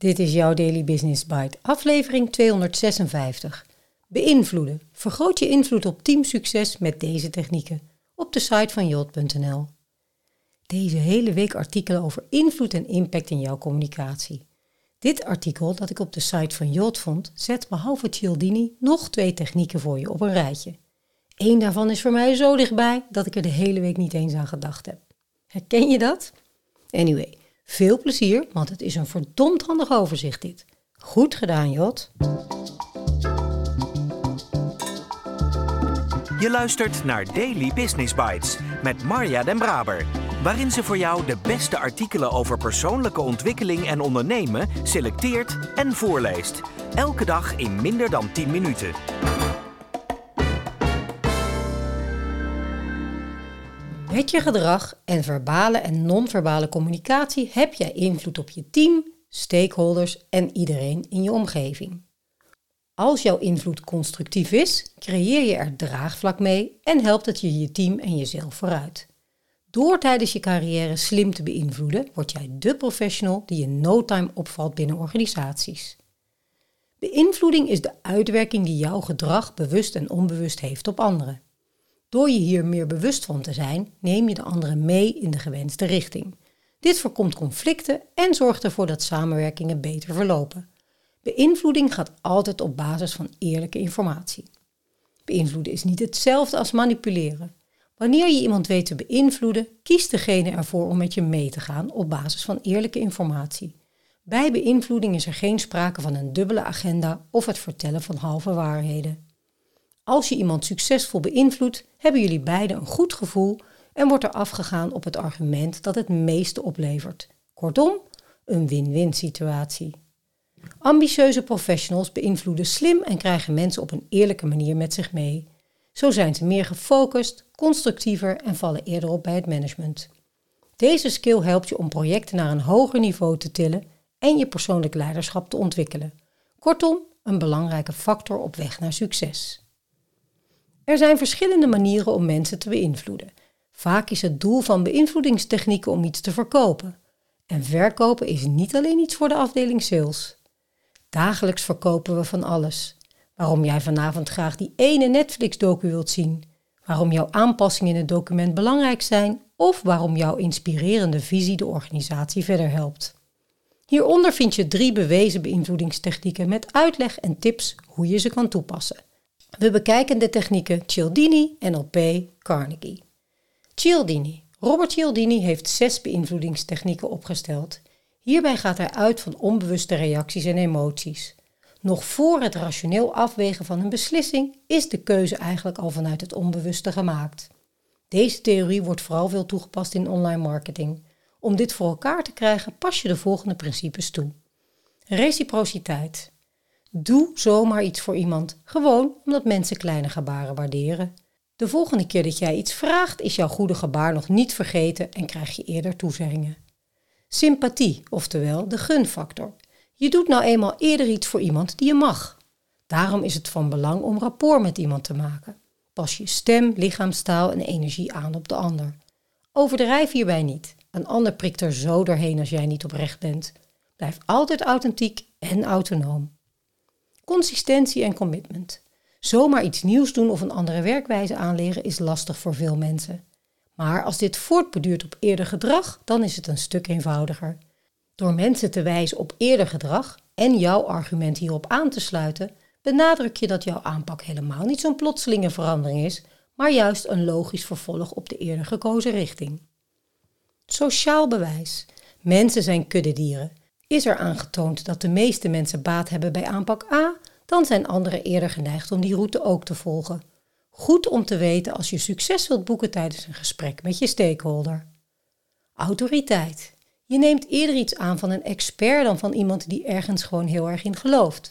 Dit is jouw Daily Business Bite, aflevering 256. Beïnvloeden. Vergroot je invloed op teamsucces met deze technieken. Op de site van jot.nl. Deze hele week artikelen over invloed en impact in jouw communicatie. Dit artikel dat ik op de site van Jot vond, zet behalve Cialdini nog twee technieken voor je op een rijtje. Eén daarvan is voor mij zo dichtbij dat ik er de hele week niet eens aan gedacht heb. Herken je dat? Anyway, veel plezier, want het is een verdomd handig overzicht dit. Goed gedaan, Jot. Je luistert naar Daily Business Bites met Marja Den Braber, waarin ze voor jou de beste artikelen over persoonlijke ontwikkeling en ondernemen selecteert en voorleest. Elke dag in minder dan 10 minuten. Met je gedrag en verbale en non-verbale communicatie heb jij invloed op je team, stakeholders en iedereen in je omgeving. Als jouw invloed constructief is, creëer je er draagvlak mee en helpt het je je team en jezelf vooruit. Door tijdens je carrière slim te beïnvloeden, word jij de professional die in no time opvalt binnen organisaties. Beïnvloeding is de uitwerking die jouw gedrag bewust en onbewust heeft op anderen. Door je hier meer bewust van te zijn, neem je de anderen mee in de gewenste richting. Dit voorkomt conflicten en zorgt ervoor dat samenwerkingen beter verlopen. Beïnvloeding gaat altijd op basis van eerlijke informatie. Beïnvloeden is niet hetzelfde als manipuleren. Wanneer je iemand weet te beïnvloeden, kiest degene ervoor om met je mee te gaan op basis van eerlijke informatie. Bij beïnvloeding is er geen sprake van een dubbele agenda of het vertellen van halve waarheden. Als je iemand succesvol beïnvloedt, hebben jullie beiden een goed gevoel en wordt er afgegaan op het argument dat het meeste oplevert. Kortom, een win-win situatie. Ambitieuze professionals beïnvloeden slim en krijgen mensen op een eerlijke manier met zich mee. Zo zijn ze meer gefocust, constructiever en vallen eerder op bij het management. Deze skill helpt je om projecten naar een hoger niveau te tillen en je persoonlijk leiderschap te ontwikkelen. Kortom, een belangrijke factor op weg naar succes. Er zijn verschillende manieren om mensen te beïnvloeden. Vaak is het doel van beïnvloedingstechnieken om iets te verkopen. En verkopen is niet alleen iets voor de afdeling sales. Dagelijks verkopen we van alles. Waarom jij vanavond graag die ene Netflix-docu wilt zien. Waarom jouw aanpassingen in het document belangrijk zijn. Of waarom jouw inspirerende visie de organisatie verder helpt. Hieronder vind je drie bewezen beïnvloedingstechnieken met uitleg en tips hoe je ze kan toepassen. We bekijken de technieken Cialdini, NLP, Carnegie. Cialdini. Robert Cialdini heeft zes beïnvloedingstechnieken opgesteld. Hierbij gaat hij uit van onbewuste reacties en emoties. Nog voor het rationeel afwegen van een beslissing is de keuze eigenlijk al vanuit het onbewuste gemaakt. Deze theorie wordt vooral veel toegepast in online marketing. Om dit voor elkaar te krijgen pas je de volgende principes toe. Reciprociteit. Doe zomaar iets voor iemand, gewoon omdat mensen kleine gebaren waarderen. De volgende keer dat jij iets vraagt, is jouw goede gebaar nog niet vergeten en krijg je eerder toezeggingen. Sympathie, oftewel de gunfactor. Je doet nou eenmaal eerder iets voor iemand die je mag. Daarom is het van belang om rapport met iemand te maken. Pas je stem, lichaamstaal en energie aan op de ander. Overdrijf hierbij niet. Een ander prikt er zo doorheen als jij niet oprecht bent. Blijf altijd authentiek en autonoom. Consistentie en commitment. Zomaar iets nieuws doen of een andere werkwijze aanleren is lastig voor veel mensen. Maar als dit voortbeduurt op eerder gedrag, dan is het een stuk eenvoudiger. Door mensen te wijzen op eerder gedrag en jouw argument hierop aan te sluiten, benadruk je dat jouw aanpak helemaal niet zo'n plotselinge verandering is, maar juist een logisch vervolg op de eerder gekozen richting. Sociaal bewijs. Mensen zijn kuddedieren. Is er aangetoond dat de meeste mensen baat hebben bij aanpak A, dan zijn anderen eerder geneigd om die route ook te volgen. Goed om te weten als je succes wilt boeken tijdens een gesprek met je stakeholder. Autoriteit. Je neemt eerder iets aan van een expert dan van iemand die ergens gewoon heel erg in gelooft.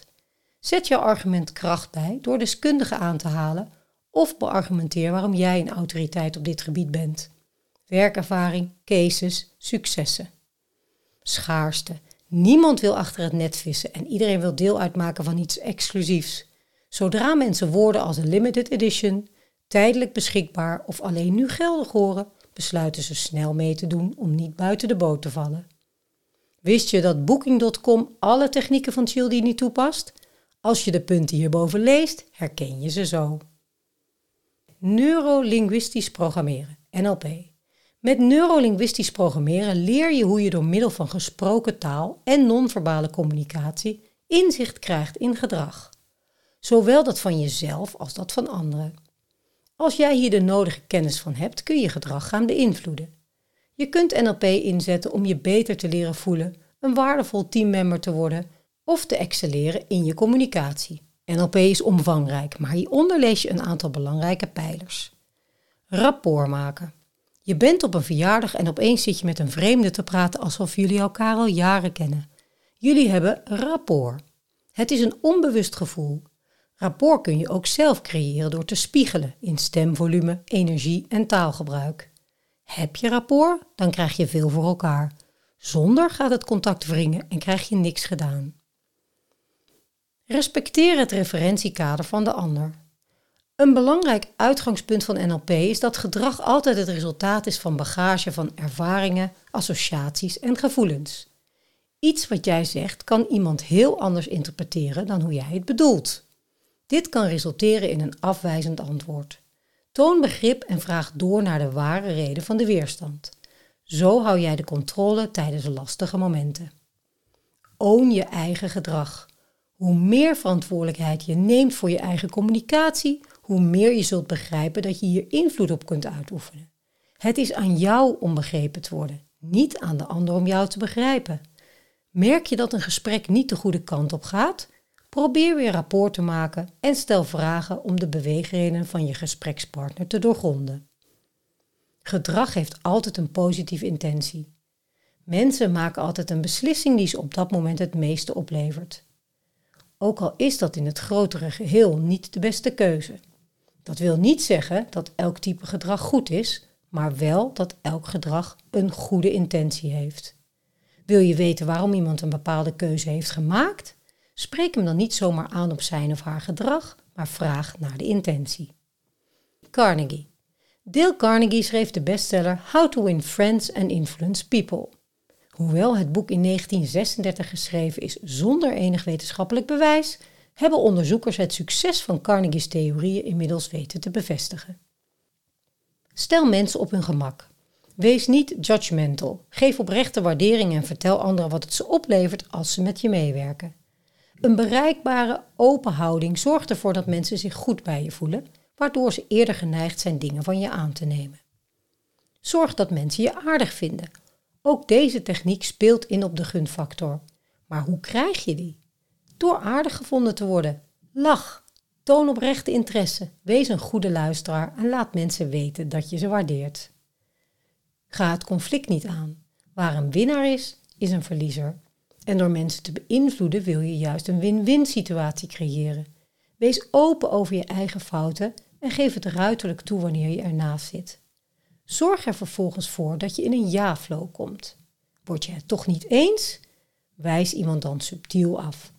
Zet jouw argument kracht bij door deskundigen aan te halen of beargumenteer waarom jij een autoriteit op dit gebied bent. Werkervaring, cases, successen. Schaarste. Niemand wil achter het net vissen en iedereen wil deel uitmaken van iets exclusiefs. Zodra mensen woorden als een limited edition, tijdelijk beschikbaar of alleen nu geldig horen, besluiten ze snel mee te doen om niet buiten de boot te vallen. Wist je dat Booking.com alle technieken van Cialdini toepast? Als je de punten hierboven leest, herken je ze zo. Neurolinguistisch programmeren, NLP. Met neurolinguistisch programmeren leer je hoe je door middel van gesproken taal en non-verbale communicatie inzicht krijgt in gedrag. Zowel dat van jezelf als dat van anderen. Als jij hier de nodige kennis van hebt, kun je gedrag gaan beïnvloeden. Je kunt NLP inzetten om je beter te leren voelen, een waardevol teammember te worden of te excelleren in je communicatie. NLP is omvangrijk, maar hieronder lees je een aantal belangrijke pijlers. Rapport maken. Je bent op een verjaardag en opeens zit je met een vreemde te praten alsof jullie elkaar al jaren kennen. Jullie hebben rapport. Het is een onbewust gevoel. Rapport kun je ook zelf creëren door te spiegelen in stemvolume, energie en taalgebruik. Heb je rapport, dan krijg je veel voor elkaar. Zonder gaat het contact wringen en krijg je niks gedaan. Respecteer het referentiekader van de ander. Een belangrijk uitgangspunt van NLP is dat gedrag altijd het resultaat is van bagage van ervaringen, associaties en gevoelens. Iets wat jij zegt kan iemand heel anders interpreteren dan hoe jij het bedoelt. Dit kan resulteren in een afwijzend antwoord. Toon begrip en vraag door naar de ware reden van de weerstand. Zo hou jij de controle tijdens lastige momenten. Own je eigen gedrag. Hoe meer verantwoordelijkheid je neemt voor je eigen communicatie, hoe meer je zult begrijpen dat je hier invloed op kunt uitoefenen. Het is aan jou om begrepen te worden, niet aan de ander om jou te begrijpen. Merk je dat een gesprek niet de goede kant op gaat? Probeer weer rapport te maken en stel vragen om de beweegredenen van je gesprekspartner te doorgronden. Gedrag heeft altijd een positieve intentie. Mensen maken altijd een beslissing die ze op dat moment het meeste oplevert. Ook al is dat in het grotere geheel niet de beste keuze. Dat wil niet zeggen dat elk type gedrag goed is, maar wel dat elk gedrag een goede intentie heeft. Wil je weten waarom iemand een bepaalde keuze heeft gemaakt? Spreek hem dan niet zomaar aan op zijn of haar gedrag, maar vraag naar de intentie. Carnegie. Dale Carnegie schreef de bestseller How to Win Friends and Influence People. Hoewel het boek in 1936 geschreven is zonder enig wetenschappelijk bewijs, hebben onderzoekers het succes van Carnegie's theorieën inmiddels weten te bevestigen. Stel mensen op hun gemak. Wees niet judgmental. Geef oprechte waardering en vertel anderen wat het ze oplevert als ze met je meewerken. Een bereikbare, open houding zorgt ervoor dat mensen zich goed bij je voelen, waardoor ze eerder geneigd zijn dingen van je aan te nemen. Zorg dat mensen je aardig vinden. Ook deze techniek speelt in op de gunfactor. Maar hoe krijg je die? Door aardig gevonden te worden. Lach. Toon oprechte interesse. Wees een goede luisteraar en laat mensen weten dat je ze waardeert. Ga het conflict niet aan. Waar een winnaar is, is een verliezer. En door mensen te beïnvloeden wil je juist een win-win situatie creëren. Wees open over je eigen fouten en geef het ruiterlijk toe wanneer je ernaast zit. Zorg er vervolgens voor dat je in een ja-flow komt. Word je het toch niet eens? Wijs iemand dan subtiel af.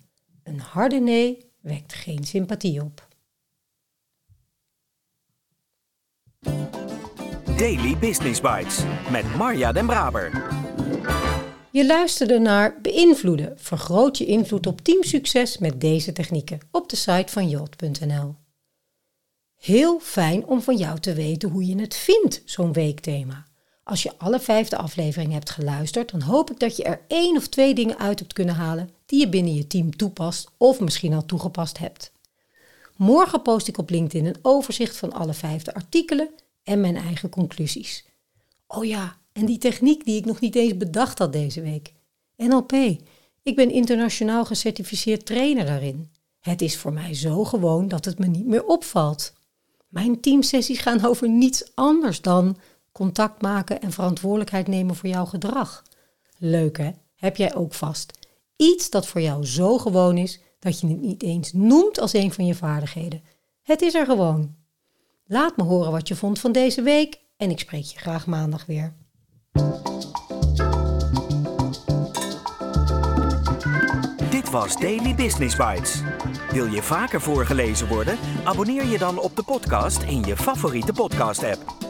Een harde nee wekt geen sympathie op. Daily Business Bites met Marja Den Braber. Je luisterde naar Beïnvloeden. Vergroot je invloed op teamsucces met deze technieken op de site van jot.nl. Heel fijn om van jou te weten hoe je het vindt, zo'n weekthema. Als je alle vijfde afleveringen hebt geluisterd, dan hoop ik dat je er één of twee dingen uit hebt kunnen halen die je binnen je team toepast of misschien al toegepast hebt. Morgen post ik op LinkedIn een overzicht van alle vijfde artikelen en mijn eigen conclusies. Oh ja, en die techniek die ik nog niet eens bedacht had deze week. NLP. Ik ben internationaal gecertificeerd trainer daarin. Het is voor mij zo gewoon dat het me niet meer opvalt. Mijn teamsessies gaan over niets anders dan contact maken en verantwoordelijkheid nemen voor jouw gedrag. Leuk hè? Heb jij ook vast. Iets dat voor jou zo gewoon is dat je het niet eens noemt als een van je vaardigheden. Het is er gewoon. Laat me horen wat je vond van deze week en ik spreek je graag maandag weer. Dit was Daily Business Bites. Wil je vaker voorgelezen worden? Abonneer je dan op de podcast in je favoriete podcast-app.